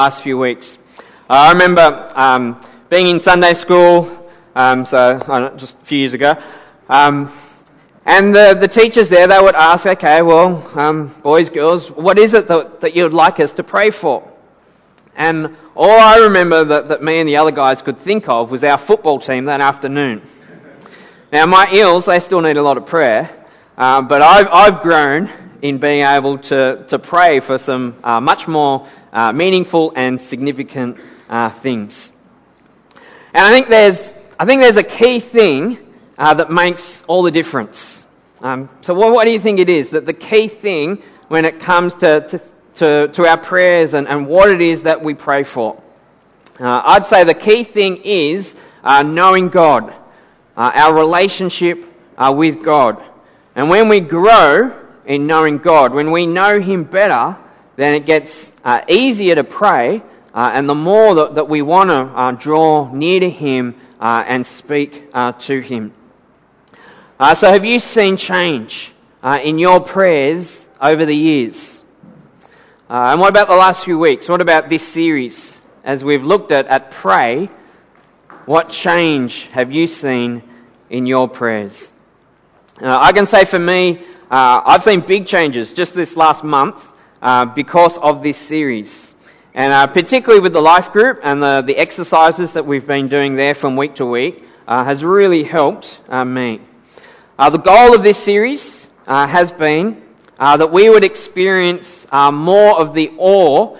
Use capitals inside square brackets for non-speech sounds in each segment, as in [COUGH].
last few weeks. Uh, I remember um, being in Sunday school, um, so uh, just a few years ago, um, and the, the teachers there, they would ask, okay, well, um, boys, girls, what is it that, that you would like us to pray for? And all I remember that, that me and the other guys could think of was our football team that afternoon. Now, my eels, they still need a lot of prayer, uh, but I've, I've grown in being able to, to pray for some uh, much more uh, meaningful and significant uh, things. And I think there's, I think there's a key thing uh, that makes all the difference. Um, so what, what, do you think it is? That the key thing when it comes to, to, to, to our prayers and, and, what it is that we pray for? Uh, I'd say the key thing is uh, knowing God, uh, our relationship with God. And when we grow in knowing God, when we know Him better, then it gets uh, easier to pray, and the more that, that we want to draw near to Him and speak to Him. Uh, so have you seen change uh, in your prayers over the years? Uh, and what about the last few weeks? What about this series? As we've looked at, at pray, what change have you seen in your prayers? Uh, I can say for me, uh, I've seen big changes just this last month uh, because of this series. And particularly with the life group and the, the exercises that we've been doing there from week to week has really helped me. Uh, the goal of this series uh, has been uh, that we would experience uh, more of the awe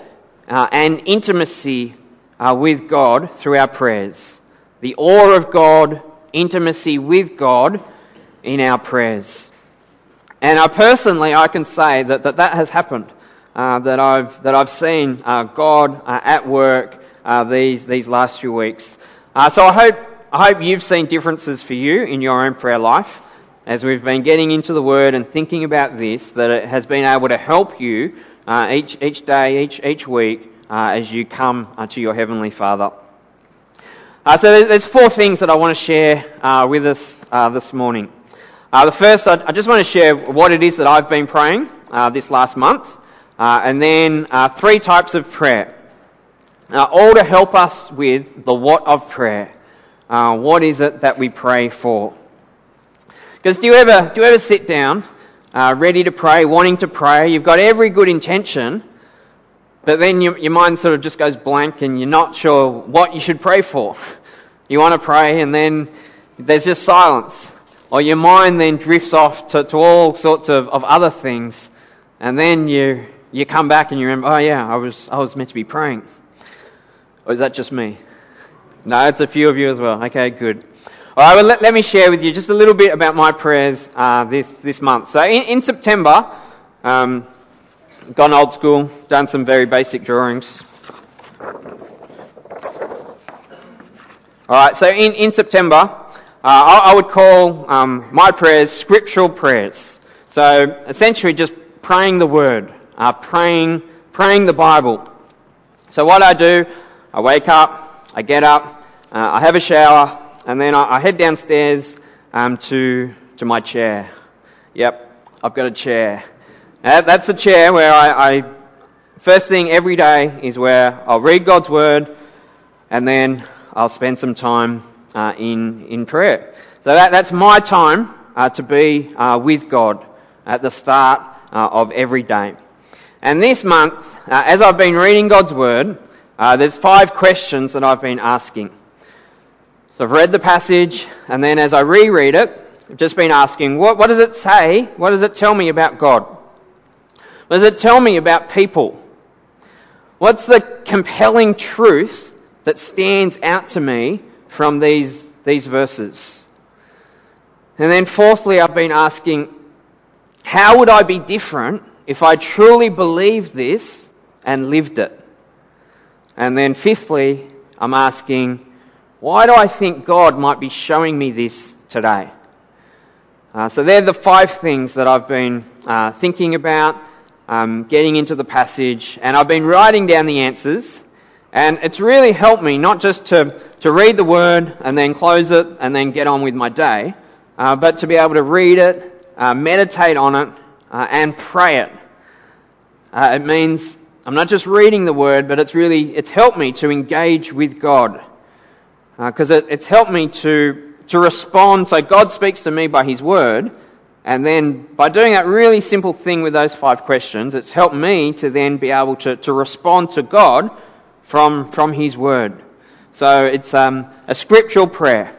uh, and intimacy uh, with God through our prayers. The awe of God, intimacy with God in our prayers. And I personally, I can say that that, that has happened. That I've that I've seen God at work these these last few weeks. so I hope I hope you've seen differences for you in your own prayer life as we've been getting into the Word and thinking about this, that it has been able to help you uh, each, each day, each, each week, uh, as you come uh, to your Heavenly Father. Uh, so there's four things that I want to share uh, with us uh, this morning. the first, I, I, just want to share what it is that I've been praying this last month, Uh, and then uh, three types of prayer, all to help us with the what of prayer. Uh, what is it that we pray for? Because do you ever, do you ever sit down, uh, ready to pray, wanting to pray? You've got every good intention, but then your, your mind sort of just goes blank and you're not sure what you should pray for. You want to pray and then there's just silence. Or your mind then drifts off to, to all sorts of, of other things. And then you, you come back and you remember, oh yeah, I was, I was meant to be praying. Or is that just me? No, it's a few of you as well. Okay, good. All right, well, let, let me share with you just a little bit about my prayers uh, this, this month. So in, in September, um, gone old school, done some very basic drawings. All right, so in, in September, uh, I, I, would call um, my prayers scriptural prayers. So essentially just praying the word, uh, praying, praying the Bible. So what I do, I wake up, I get up, uh, I have a shower, and then I, I head downstairs um, to to my chair. Yep, I've got a chair. Uh, that's a chair where I, I first thing every day is where I'll read God's word, and then I'll spend some time uh, in in prayer. So that, that's my time uh, to be uh, with God at the start uh, of every day. And this month, uh, as I've been reading God's word, there's five questions that I've been asking. So I've read the passage, and then as I reread it, I've just been asking, what, what does it say? What does it tell me about God? What does it tell me about people? What's the compelling truth that stands out to me from these, these verses? And then fourthly, I've been asking, how would I be different if I truly believed this and lived it? And then fifthly, I'm asking, why do I think God might be showing me this today? Uh, so they're the five things that I've been uh, thinking about, um, getting into the passage, and I've been writing down the answers. And it's really helped me not just to, to read the word and then close it and then get on with my day, uh, but to be able to read it, uh, meditate on it, uh, and pray it. Uh, it means I'm not just reading the word, but it's really, it's helped me to engage with God. Because uh, it, it's helped me to, to respond. So God speaks to me by His word. And then by doing that really simple thing with those five questions, it's helped me to then be able to, to respond to God from, from His word. So it's um, a scriptural prayer.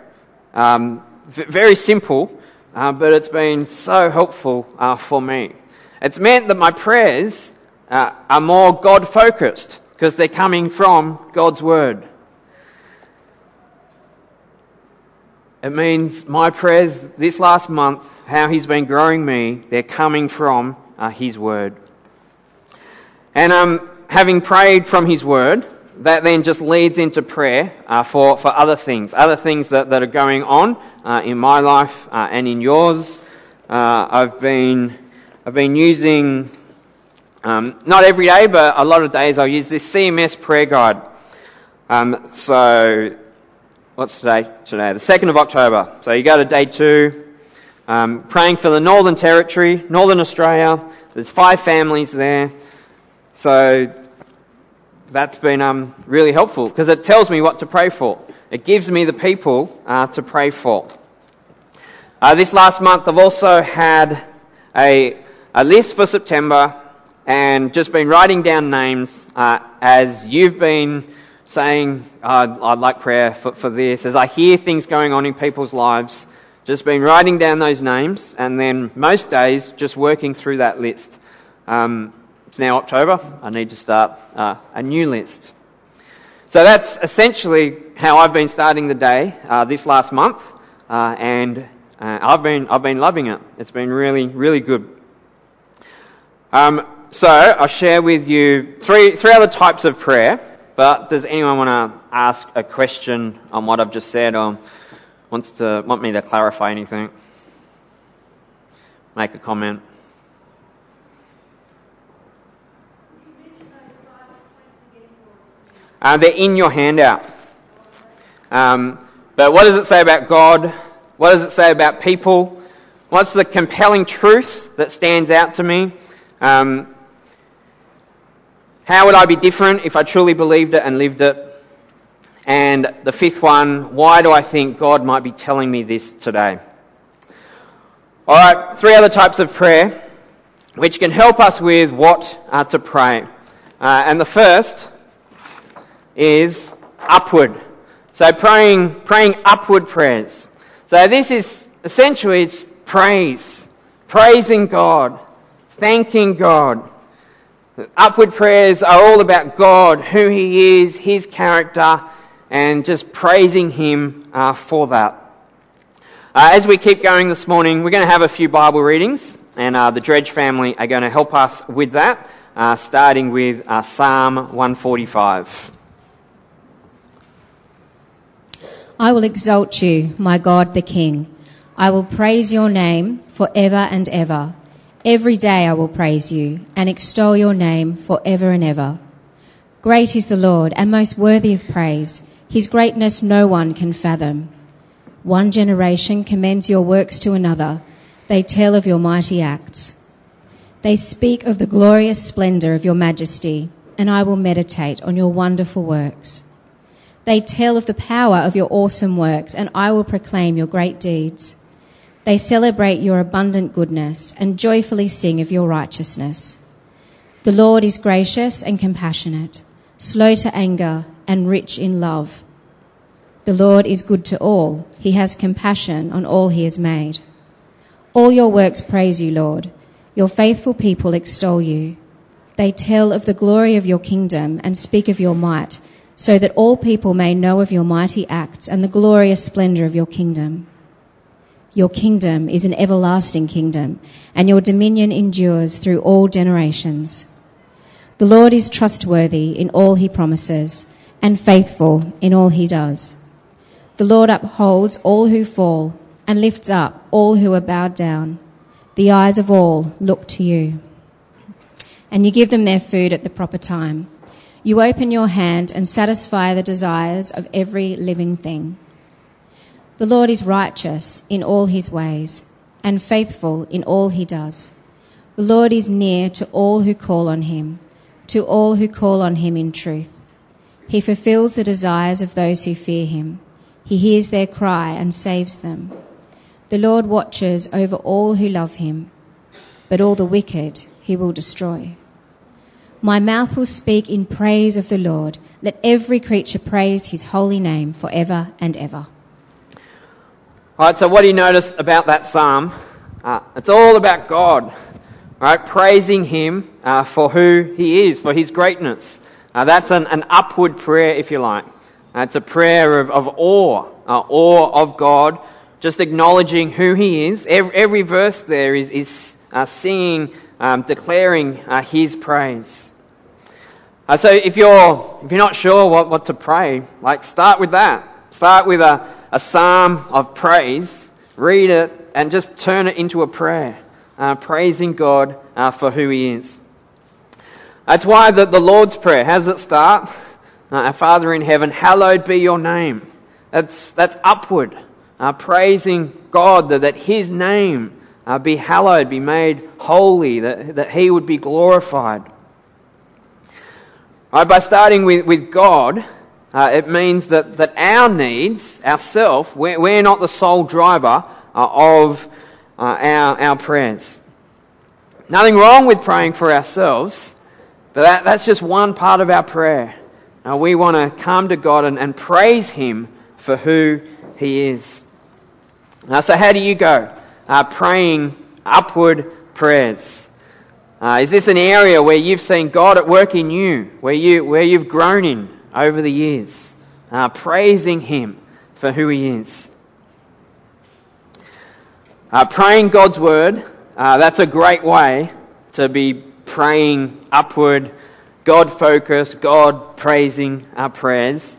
Um, v- very simple, uh, but it's been so helpful uh, for me. It's meant that my prayers uh, are more God focused because they're coming from God's Word. It means my prayers this last month, how He's been growing me, they're coming from uh, His Word. And um, having prayed from His Word, that then just leads into prayer uh, for, for other things, other things that, that are going on uh, in my life uh, and in yours. Uh, I've been I've been using um, not every day, but a lot of days I'll use this CMS prayer guide. Um, so what's today? Today, the second of October. So you go to day two. Um, praying for the Northern Territory, Northern Australia. There's five families there. So that's been um, really helpful because it tells me what to pray for. It gives me the people uh, to pray for. Uh, this last month, I've also had a, a list for September and just been writing down names uh, as you've been saying, I'd like prayer for, for this. As I hear things going on in people's lives, just been writing down those names and then most days just working through that list. Um, it's now October. I need to start uh, a new list. So that's essentially how I've been starting the day uh, this last month, uh, and uh, I've been I've been loving it. It's been really really good. Um, so I'll share with you three three other types of prayer. But does anyone want to ask a question on what I've just said, or wants to want me to clarify anything? Make a comment. Uh, they're in your handout. Um, but what does it say about God? What does it say about people? What's the compelling truth that stands out to me? Um, how would I be different if I truly believed it and lived it? And the fifth one, why do I think God might be telling me this today? Alright, three other types of prayer which can help us with what uh, to pray. Uh, and the first is upward. So praying, praying upward prayers. So this is essentially it's praise, praising God, thanking God. Upward prayers are all about God, who He is, His character, and just praising Him uh, for that. Uh, as we keep going this morning, we're going to have a few Bible readings, and uh, the Dredge family are going to help us with that, uh, starting with uh, Psalm 145. I will exalt you, my God the King. I will praise your name for ever and ever. Every day I will praise you and extol your name for ever and ever. Great is the Lord and most worthy of praise. His greatness no one can fathom. One generation commends your works to another. They tell of your mighty acts. They speak of the glorious splendor of your majesty, and I will meditate on your wonderful works. They tell of the power of your awesome works, and I will proclaim your great deeds. They celebrate your abundant goodness and joyfully sing of your righteousness. The Lord is gracious and compassionate, slow to anger and rich in love. The Lord is good to all. He has compassion on all he has made. All your works praise you, Lord. Your faithful people extol you. They tell of the glory of your kingdom and speak of your might so that all people may know of your mighty acts and the glorious splendor of your kingdom. Your kingdom is an everlasting kingdom, and your dominion endures through all generations. The Lord is trustworthy in all he promises, and faithful in all he does. The Lord upholds all who fall, and lifts up all who are bowed down. The eyes of all look to you. And you give them their food at the proper time. You open your hand and satisfy the desires of every living thing. The Lord is righteous in all his ways and faithful in all he does. The Lord is near to all who call on him, to all who call on him in truth. He fulfills the desires of those who fear him. He hears their cry and saves them. The Lord watches over all who love him, but all the wicked he will destroy. My mouth will speak in praise of the Lord. Let every creature praise his holy name forever and ever. All right, so what do you notice about that psalm? Uh, it's all about God, right? Praising Him uh, for who He is, for His greatness. Uh, that's an, an, upward prayer, if you like. Uh, it's a prayer of, of awe, uh, awe of God, just acknowledging who He is. Every, every verse there is, is uh, singing, um, declaring His praise. so if you're if you're not sure what, what to pray, like start with that. Start with a a psalm of praise, read it, and just turn it into a prayer, uh, praising God uh, for who He is. That's why the, the Lord's Prayer, how does it start? Uh, our Father in heaven, hallowed be your name. That's, that's upward, uh, praising God that, that His name uh, be hallowed, be made holy, that, that He would be glorified. Right, by starting with, with God, uh, it means that, that our needs, ourself, we're, we're not the sole driver uh, of uh, our, our prayers. Nothing wrong with praying for ourselves, but that, that's just one part of our prayer. Uh, we want to come to God and, and praise Him for who He is. so how do you go? Uh, praying upward prayers. Uh, is this an area where you've seen God at work in you, where you where you've grown in, over the years, uh, praising Him for who He is. Uh, praying God's Word, uh, that's a great way to be praying upward, God focused, God praising our prayers.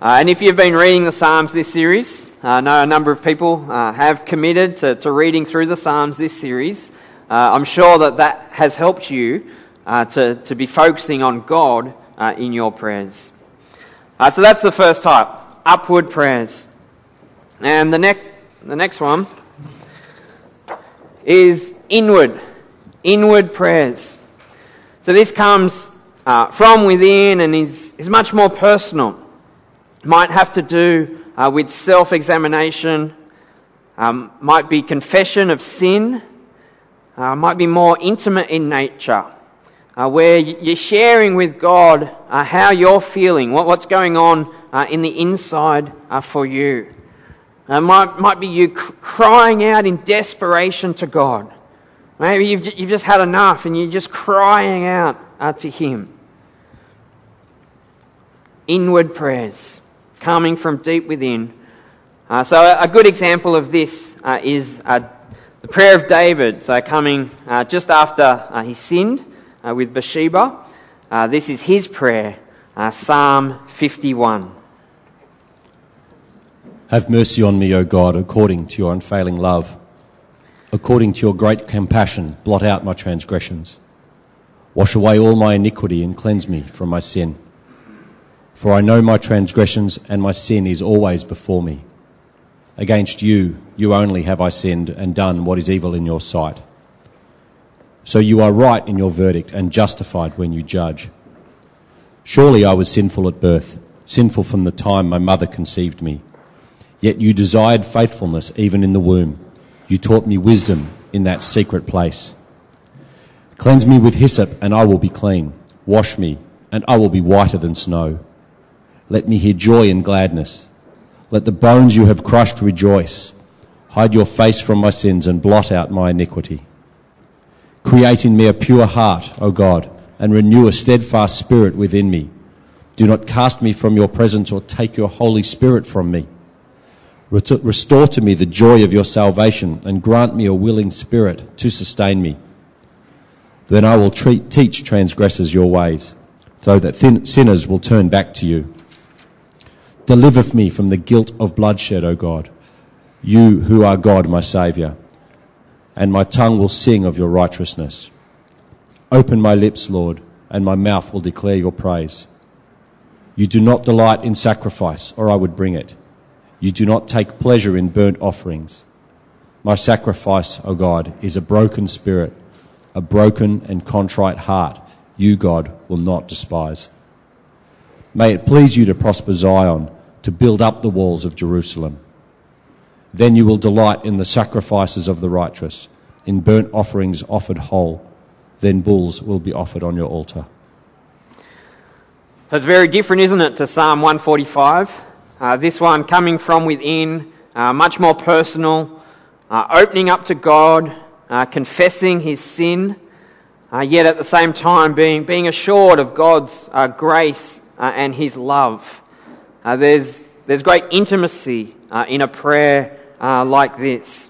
Uh, and if you've been reading the Psalms this series, uh, I know a number of people uh, have committed to, to, reading through the Psalms this series. I'm sure that that has helped you to, to be focusing on God in your prayers. Uh, so that's the first type, upward prayers. And the, next, the next one is inward, inward prayers. So this comes uh, from within and is, is much more personal. Might have to do uh, with self-examination, um, might be confession of sin, uh, might be more intimate in nature uh, where you're sharing with God uh, how you're feeling, what, what's going on uh, in the inside uh, for you. It might, might be you crying out in desperation to God. Maybe you've, you've just had enough and you're just crying out uh, to Him. Inward prayers coming from deep within. Uh, so a, a, good example of this is the prayer of David. So coming just after he sinned uh, with Bathsheba. Uh, this is his prayer, uh, Psalm 51. Have mercy on me, O God, according to your unfailing love. According to your great compassion, blot out my transgressions. Wash away all my iniquity and cleanse me from my sin. For I know my transgressions and my sin is always before me. Against you, you only have I sinned and done what is evil in your sight so you are right in your verdict and justified when you judge. Surely I was sinful at birth, sinful from the time my mother conceived me. Yet you desired faithfulness even in the womb. You taught me wisdom in that secret place. Cleanse me with hyssop and I will be clean. Wash me and I will be whiter than snow. Let me hear joy and gladness. Let the bones you have crushed rejoice. Hide your face from my sins and blot out my iniquity. Create in me a pure heart, O God, and renew a steadfast spirit within me. Do not cast me from your presence or take your Holy Spirit from me. Restore to me the joy of your salvation and grant me a willing spirit to sustain me. Then I will treat, teach transgressors your ways, so that thin, sinners will turn back to you. Deliver me from the guilt of bloodshed, O God, you who are God, my Saviour and my tongue will sing of your righteousness. Open my lips, Lord, and my mouth will declare your praise. You do not delight in sacrifice, or I would bring it. You do not take pleasure in burnt offerings. My sacrifice, O God, is a broken spirit, a broken and contrite heart. you, God, will not despise. May it please you to prosper Zion, to build up the walls of Jerusalem. Then you will delight in the sacrifices of the righteous, in burnt offerings offered whole. Then bulls will be offered on your altar. That's very different, isn't it, to Psalm 145? Uh, this one coming from within, uh, much more personal, uh, opening up to God, uh, confessing his sin, uh, yet at the same time being, being assured of God's uh, grace and his love. there's, there's great intimacy in a prayer like this.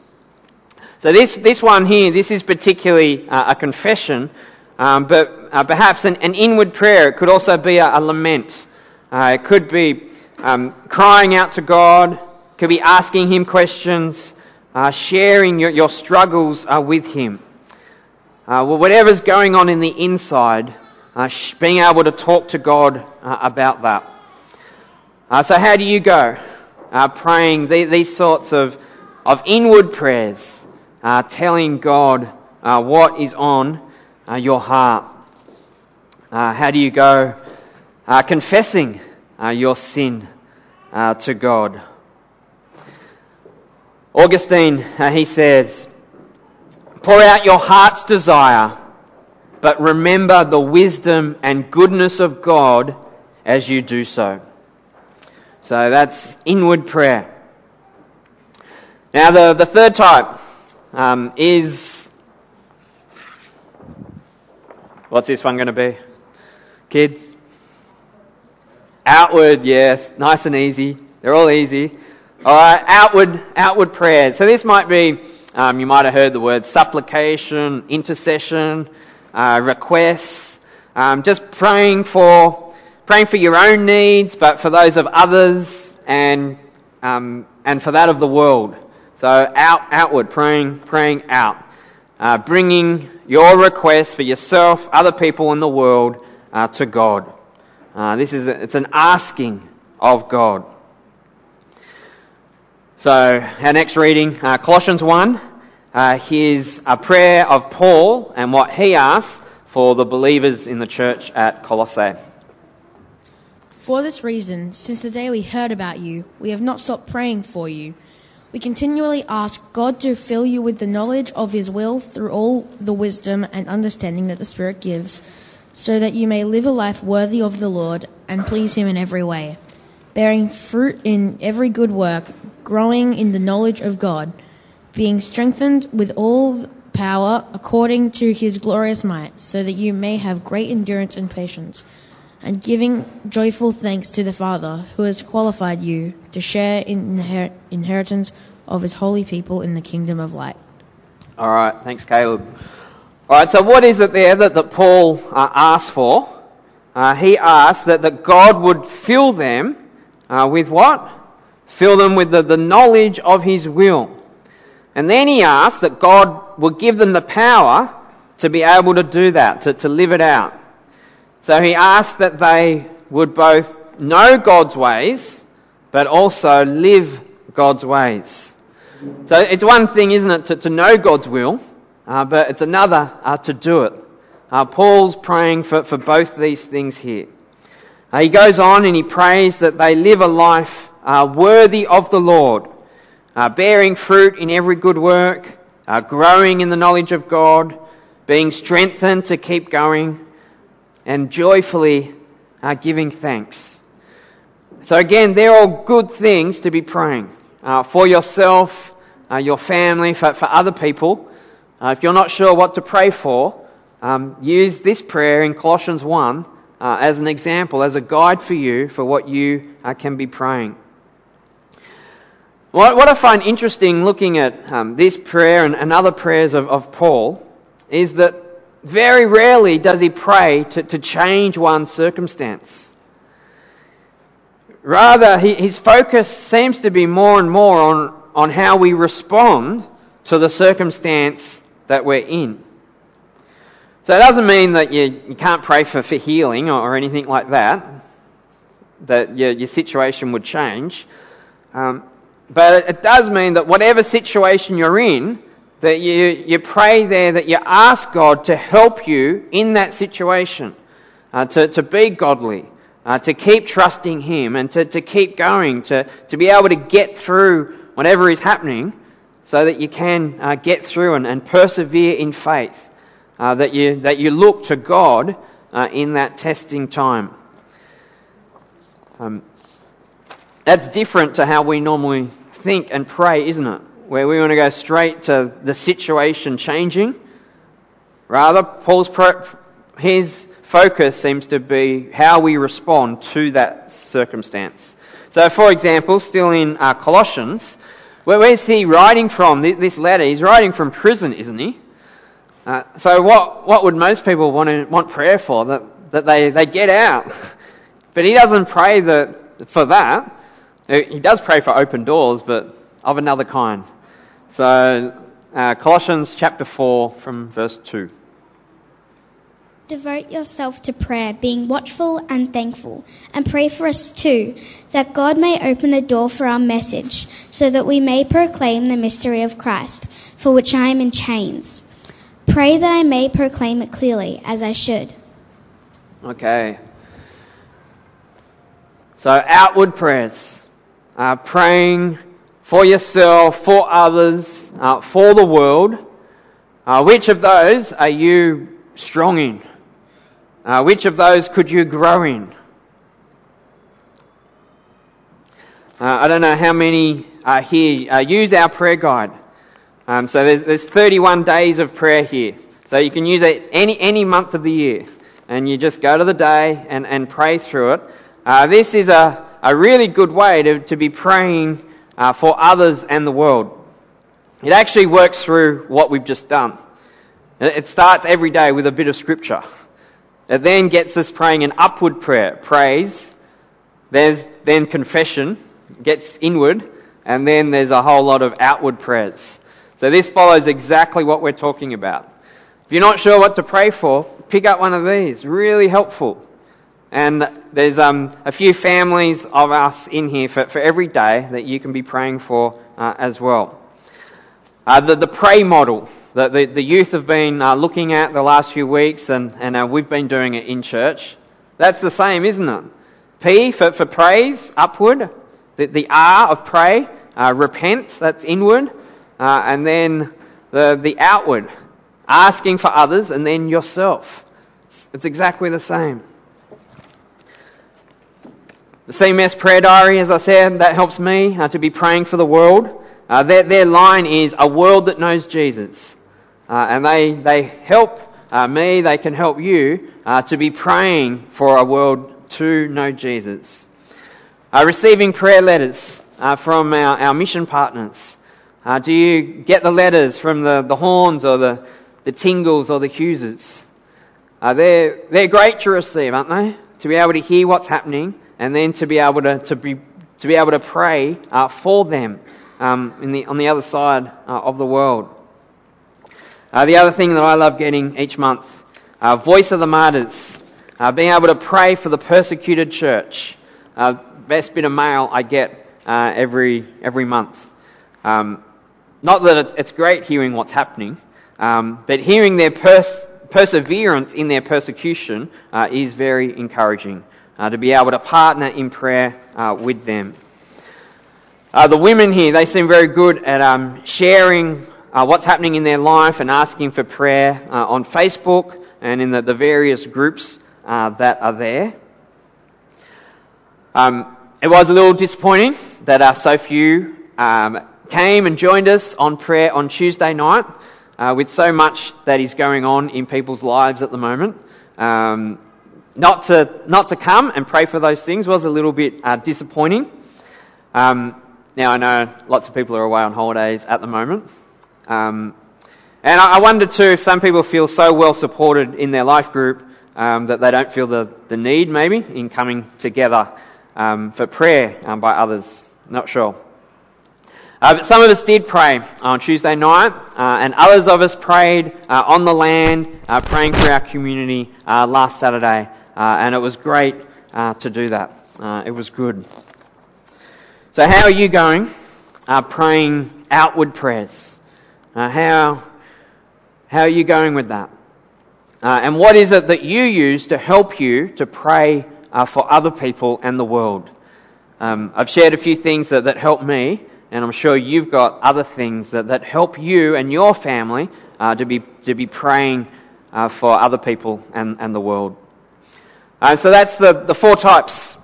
So this, this one here, this is particularly a confession, um, but perhaps an, an, inward prayer. It could also be a, a lament. it could be um, crying out to God, could be asking Him questions, uh, sharing your, your struggles uh, with Him. Uh, well, whatever's going on in the inside, uh, sh- being able to talk to God uh, about that. Uh, so, how do you go? Uh, praying the, these sorts of, of inward prayers, uh, telling God uh, what is on your heart. how do you go? confessing your sin to God. Augustine, uh, he says, pour out your heart's desire, but remember the wisdom and goodness of God as you do so. So that's inward prayer. Now the, the third type um, is, what's this one going to be? Kids? Outward, yes, nice and easy. They're all easy. All right, outward, outward prayer. So this might be, um, you might have heard the word supplication, intercession, uh, requests, um, just praying for, praying for your own needs, but for those of others and, um, and for that of the world. So out, outward, praying, praying out, uh, bringing your requests for yourself, other people in the world, uh, to God. Uh, this is, a, it's an asking of God. So, our next reading, uh, Colossians 1, uh, here's a prayer of Paul and what he asks for the believers in the church at Colossae. For this reason, since the day we heard about you, we have not stopped praying for you. We continually ask God to fill you with the knowledge of His will through all the wisdom and understanding that the Spirit gives, so that you may live a life worthy of the Lord and please Him in every way bearing fruit in every good work, growing in the knowledge of God, being strengthened with all power according to his glorious might, so that you may have great endurance and patience, and giving joyful thanks to the Father, who has qualified you to share in the inheritance of his holy people in the kingdom of light. All right, thanks, Caleb. All right, so what is it there that, that Paul uh, asked for? Uh, he asked that, that God would fill them uh, with what? Fill them with the, the knowledge of His will. And then he asks that God will give them the power to be able to do that, to, to live it out. So he asks that they would both know God's ways, but also live God's ways. So it's one thing, isn't it, to, to know God's will, uh, but it's another uh, to do it. Uh, Paul's praying for, for both these things here. Uh, he goes on and he prays that they live a life uh, worthy of the Lord, uh, bearing fruit in every good work, growing in the knowledge of God, being strengthened to keep going, and joyfully uh, giving thanks. So again, they're all good things to be praying uh, for yourself, your family, for, for other people. if you're not sure what to pray for, um, use this prayer in Colossians 1 uh, as an example, as a guide for you for what you uh, can be praying. What, what, I find interesting looking at um, this prayer and, and other prayers of, of, Paul is that very rarely does he pray to, to change one's circumstance. Rather, he, his focus seems to be more and more on, on how we respond to the circumstance that we're in. So it doesn't mean that you, you can't pray for, for healing or, or anything like that, that your, your situation would change. Um, but it does mean that whatever situation you're in, that you, you pray there, that you ask God to help you in that situation. uh, to, to be godly, uh, to keep trusting Him and to, to keep going, to, to be able to get through whatever is happening so that you can uh, get through and, and persevere in faith, uh, that, you, that you look to God uh, in that testing time. Um, that's different to how we normally think and pray, isn't it? Where we want to go straight to the situation changing. Rather, Paul's pro- his focus seems to be how we respond to that circumstance. So, for example, still in uh, Colossians, where, where's he writing from? This letter, he's writing from prison, isn't he? Uh, so, what what would most people want to want prayer for? That that they, they get out, [LAUGHS] but he doesn't pray that for that. He does pray for open doors, but of another kind. So, uh, Colossians chapter four from verse two. Devote yourself to prayer, being watchful and thankful, and pray for us too, that God may open a door for our message, so that we may proclaim the mystery of Christ, for which I am in chains. Pray that I may proclaim it clearly, as I should. Okay. So, outward prayers. Uh, praying for yourself, for others, uh, for the world. Uh, which of those are you strong in? Uh, which of those could you grow in? Uh, I don't know how many uh, here uh, use our prayer guide. Um, so there's, there's 31 days of prayer here. So you can use it any, any month of the year. And you just go to the day and, and pray through it. Uh, this is a, a really good way to, to be praying uh, for others and the world. It actually works through what we've just done. It starts every day with a bit of scripture. It then gets us praying an upward prayer, praise. There's then confession, gets inward, and then there's a whole lot of outward prayers. So this follows exactly what we're talking about. If you're not sure what to pray for, pick up one of these. Really helpful. And there's um, a few families of us in here for, for every day that you can be praying for uh, as well. Uh, the, the pray model that the, the youth have been uh, looking at the last few weeks, and, and uh, we've been doing it in church. That's the same, isn't it? P for, for praise, upward. The, the R of pray, uh, repent, that's inward. Uh, and then the, the outward, asking for others, and then yourself. It's, it's exactly the same. The CMS prayer diary, as I said, that helps me uh, to be praying for the world. Uh, their, their line is a world that knows Jesus. Uh, and they, they help uh, me, they can help you uh, to be praying for a world to know Jesus. Uh, receiving prayer letters from our, our mission partners. do you get the letters from the, the Horns or the, the Tingles or the Hugheses? they're, they're great to receive, aren't they? To be able to hear what's happening and then to be able to, to, be, to be able to pray for them um, in the, on the other side uh, of the world. Uh, the other thing that I love getting each month, uh, Voice of the Martyrs, uh, being able to pray for the persecuted church. Uh, best bit of mail I get uh, every every month. Um, not that it's great hearing what's happening, um, but hearing their pers- perseverance in their persecution is very encouraging. To be able to partner in prayer with them. Uh, the women here, they seem very good at um, sharing uh, what's happening in their life and asking for prayer uh, on Facebook and in the, the various groups uh, that are there. Um, it was a little disappointing that uh, so few um, came and joined us on prayer on Tuesday night uh, with so much that is going on in people's lives at the moment. Um, not to not to come and pray for those things was a little bit disappointing. Um, now, I know lots of people are away on holidays at the moment. Um, and I wonder too if some people feel so well supported in their life group um, that they don't feel the, the need, maybe, in coming together um, for prayer um, by others. Not sure. Uh, but some of us did pray on Tuesday night, uh, and others of us prayed uh, on the land, uh, praying for our community uh, last Saturday, uh, and it was great to do that. it was good. So, how are you going? Uh, praying outward prayers. Uh, how how are you going with that? Uh, and what is it that you use to help you to pray uh, for other people and the world? Um, I've shared a few things that, that help me, and I'm sure you've got other things that, that help you and your family uh, to be to be praying uh, for other people and, and the world. Uh, so that's the, the four types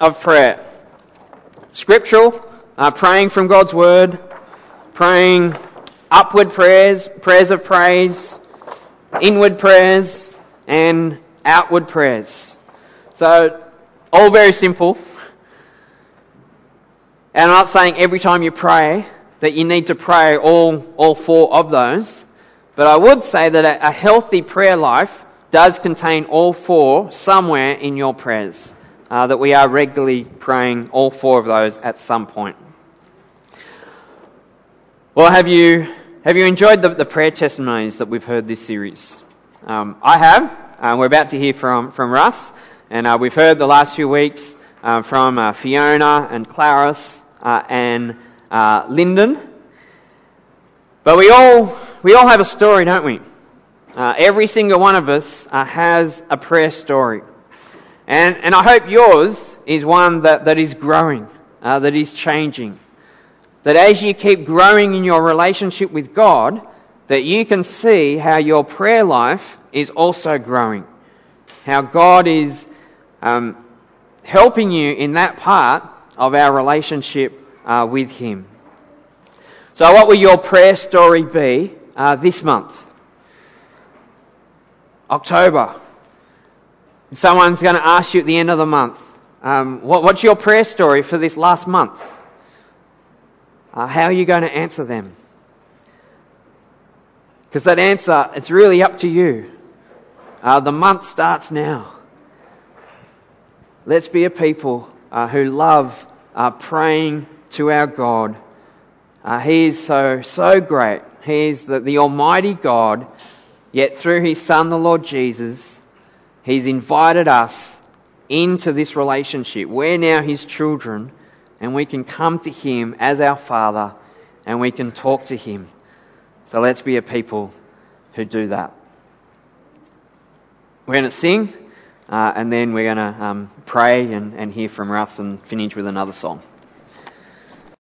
of prayer: scriptural, uh, praying from God's word, praying upward prayers, prayers of praise, inward prayers, and outward prayers. So, all very simple. And I'm not saying every time you pray that you need to pray all, all four of those, but I would say that a, a healthy prayer life does contain all four somewhere in your prayers. Uh, that we are regularly praying all four of those at some point. Well, have you have you enjoyed the, the prayer testimonies that we've heard this series? Um, I have. Uh, we're about to hear from from Russ, and uh, we've heard the last few weeks uh, from uh, Fiona and Clarice and Lyndon. But we all we all have a story, don't we? Every single one of us has a prayer story. And, and I hope yours is one that, that is growing, uh, that is changing. That as you keep growing in your relationship with God, that you can see how your prayer life is also growing. How God is um, helping you in that part of our relationship uh, with Him. So, what will your prayer story be uh, this month? October. Someone's going to ask you at the end of the month, um, what, what's your prayer story for this last month? Uh, how are you going to answer them? Because that answer, it's really up to you. Uh, the month starts now. Let's be a people uh, who love uh, praying to our God. Uh, he is so, so great. He is the, the Almighty God, yet through His Son, the Lord Jesus, He's invited us into this relationship. We're now His children, and we can come to Him as our Father, and we can talk to Him. So let's be a people who do that. We're going to sing, uh, and then we're going to um, pray and, and hear from Russ and finish with another song.